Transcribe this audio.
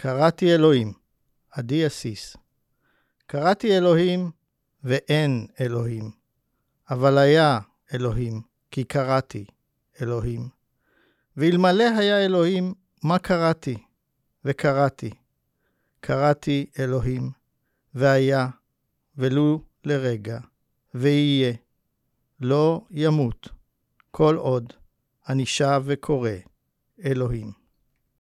קראתי אלוהים, עדי אסיס. קראתי אלוהים ואין אלוהים, אבל היה אלוהים, כי קראתי אלוהים. ואלמלא היה אלוהים, מה קראתי? וקראתי. קראתי אלוהים, והיה, ולו לרגע, ויהיה. לא ימות, כל עוד אני שב וקורא אלוהים.